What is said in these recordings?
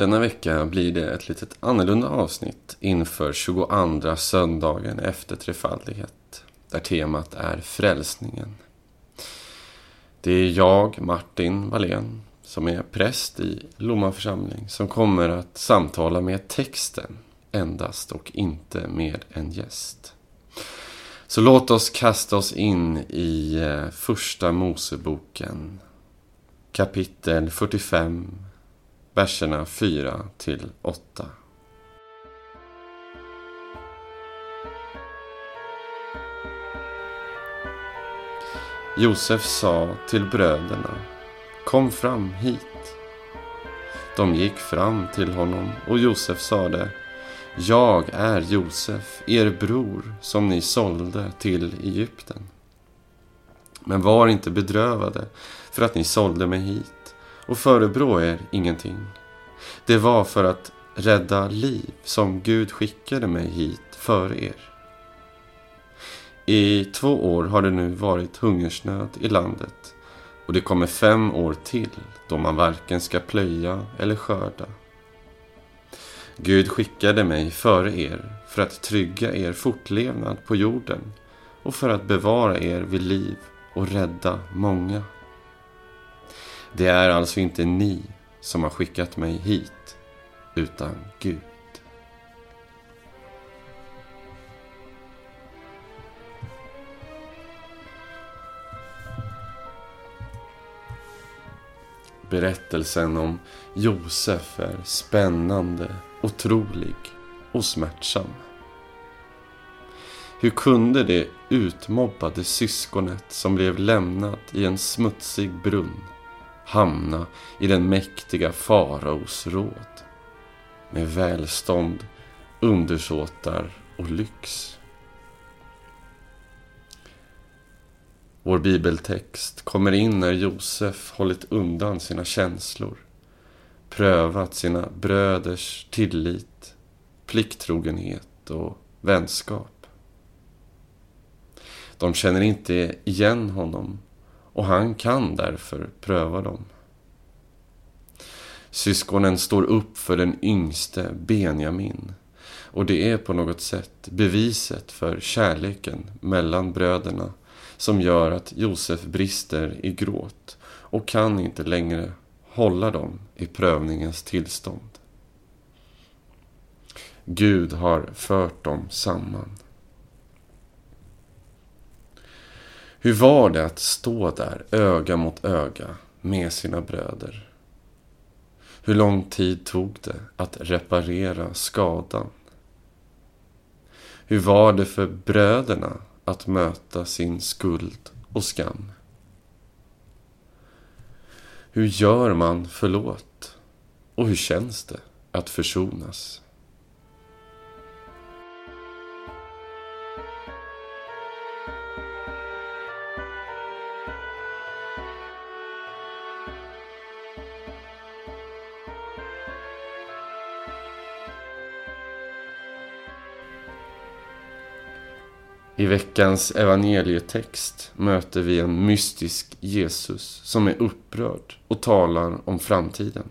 Denna vecka blir det ett litet annorlunda avsnitt inför 22 söndagen efter trefaldighet, där temat är frälsningen. Det är jag, Martin Wallén, som är präst i Lomma församling, som kommer att samtala med texten endast och inte med en gäst. Så låt oss kasta oss in i eh, Första Moseboken, kapitel 45, verserna 4 till 8. Josef sa till bröderna, kom fram hit. De gick fram till honom och Josef sade, jag är Josef, er bror, som ni sålde till Egypten. Men var inte bedrövade för att ni sålde mig hit och förebrå er ingenting. Det var för att rädda liv som Gud skickade mig hit före er. I två år har det nu varit hungersnöd i landet och det kommer fem år till då man varken ska plöja eller skörda. Gud skickade mig före er för att trygga er fortlevnad på jorden och för att bevara er vid liv och rädda många. Det är alltså inte ni som har skickat mig hit, utan Gud. Berättelsen om Josef är spännande, otrolig och smärtsam. Hur kunde det utmobbade syskonet som blev lämnat i en smutsig brunn hamna i den mäktiga faraos råd med välstånd, undersåtar och lyx? Vår bibeltext kommer in när Josef hållit undan sina känslor, prövat sina bröders tillit, plikttrogenhet och vänskap. De känner inte igen honom och han kan därför pröva dem. Syskonen står upp för den yngste Benjamin och det är på något sätt beviset för kärleken mellan bröderna som gör att Josef brister i gråt och kan inte längre hålla dem i prövningens tillstånd. Gud har fört dem samman. Hur var det att stå där öga mot öga med sina bröder? Hur lång tid tog det att reparera skadan? Hur var det för bröderna att möta sin skuld och skam? Hur gör man förlåt? Och hur känns det att försonas? I veckans evangelietext möter vi en mystisk Jesus som är upprörd och talar om framtiden.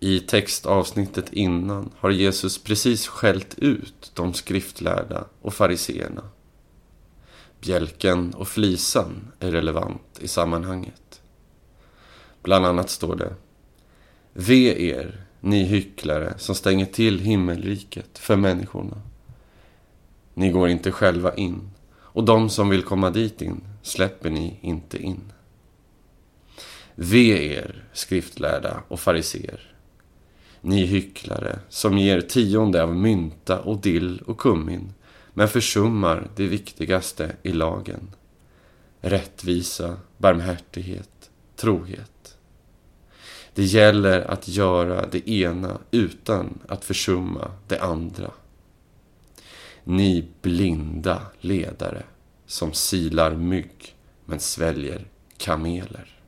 I textavsnittet innan har Jesus precis skällt ut de skriftlärda och fariseerna. Bjälken och flisan är relevant i sammanhanget. Bland annat står det Ve er, ni hycklare som stänger till himmelriket för människorna. Ni går inte själva in och de som vill komma dit in släpper ni inte in. Ve er, skriftlärda och fariser. Ni hycklare som ger tionde av mynta och dill och kummin men försummar det viktigaste i lagen. Rättvisa, barmhärtighet, trohet. Det gäller att göra det ena utan att försumma det andra. Ni blinda ledare som silar mygg men sväljer kameler.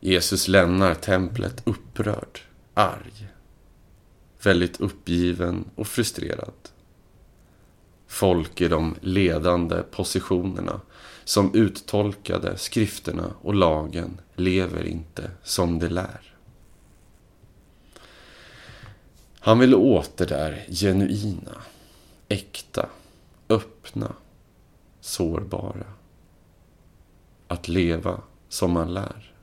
Jesus lämnar templet upprörd, arg, väldigt uppgiven och frustrerad. Folk i de ledande positionerna som uttolkade skrifterna och lagen lever inte som de lär. Han vill åt det där genuina, äkta, öppna, sårbara. Att leva som man lär.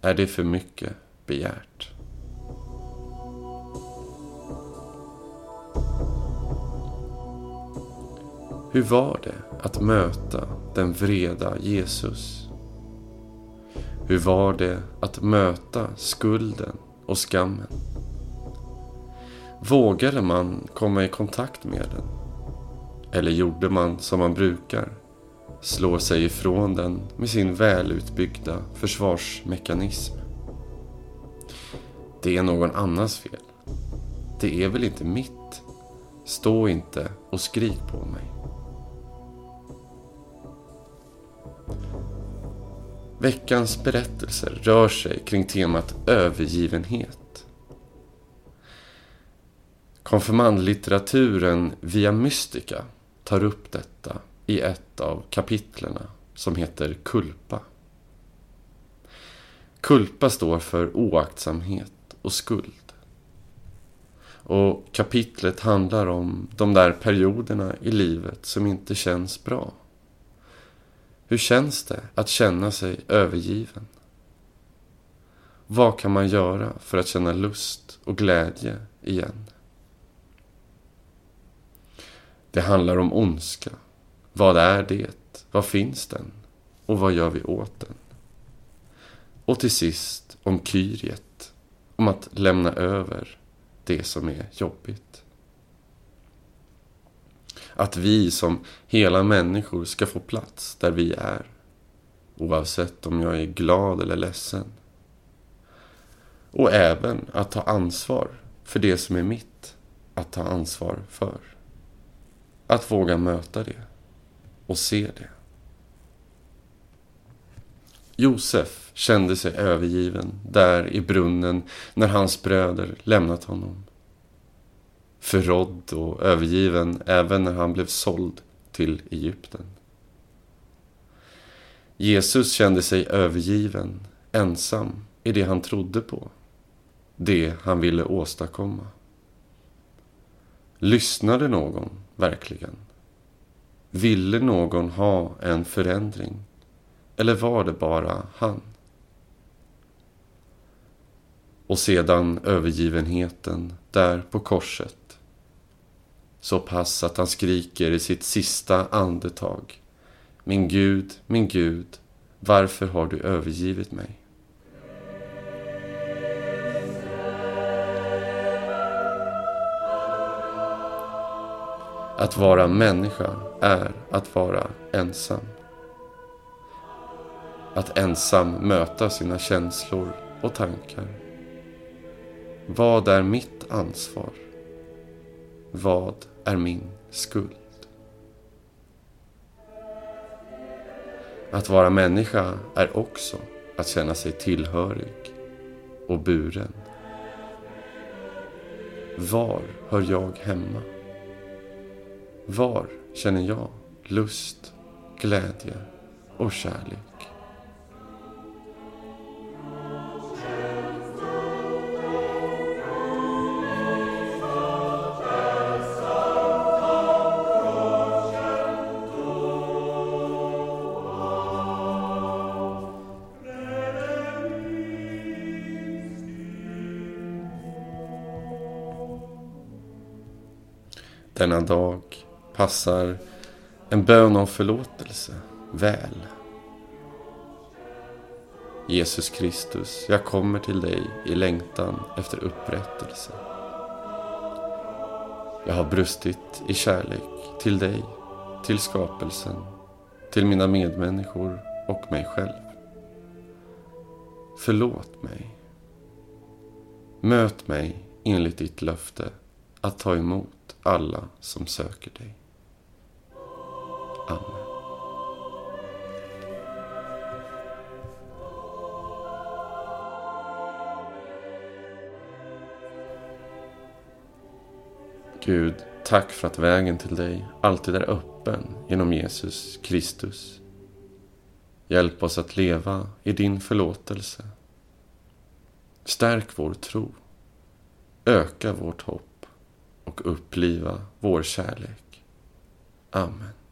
Är det för mycket begärt? Hur var det att möta den vreda Jesus? Hur var det att möta skulden och skammen? Vågade man komma i kontakt med den? Eller gjorde man som man brukar? Slår sig ifrån den med sin välutbyggda försvarsmekanism. Det är någon annans fel. Det är väl inte mitt? Stå inte och skrik på mig. Veckans berättelser rör sig kring temat övergivenhet. Konfirmandlitteraturen via Mystica tar upp detta i ett av kapitlerna som heter Kulpa. Kulpa står för oaktsamhet och skuld. Och kapitlet handlar om de där perioderna i livet som inte känns bra. Hur känns det att känna sig övergiven? Vad kan man göra för att känna lust och glädje igen? Det handlar om ondska. Vad är det? Var finns den? Och vad gör vi åt den? Och till sist om Kyriet, om att lämna över det som är jobbigt. Att vi som hela människor ska få plats där vi är. Oavsett om jag är glad eller ledsen. Och även att ta ansvar för det som är mitt att ta ansvar för. Att våga möta det och se det. Josef kände sig övergiven där i brunnen när hans bröder lämnat honom förrådd och övergiven även när han blev såld till Egypten. Jesus kände sig övergiven, ensam i det han trodde på, det han ville åstadkomma. Lyssnade någon verkligen? Ville någon ha en förändring? Eller var det bara han? Och sedan övergivenheten där på korset så pass att han skriker i sitt sista andetag. Min Gud, min Gud, varför har du övergivit mig? Att vara människa är att vara ensam. Att ensam möta sina känslor och tankar. Vad är mitt ansvar? Vad är min skuld? Att vara människa är också att känna sig tillhörig och buren. Var hör jag hemma? Var känner jag lust, glädje och kärlek? denna dag passar en bön om förlåtelse väl. Jesus Kristus, jag kommer till dig i längtan efter upprättelse. Jag har brustit i kärlek till dig, till skapelsen, till mina medmänniskor och mig själv. Förlåt mig. Möt mig enligt ditt löfte att ta emot alla som söker dig. Amen. Gud, Tack för att vägen till dig alltid är öppen genom Jesus Kristus. Hjälp oss att leva i din förlåtelse. Stärk vår tro. Öka vårt hopp och uppliva vår kärlek. Amen.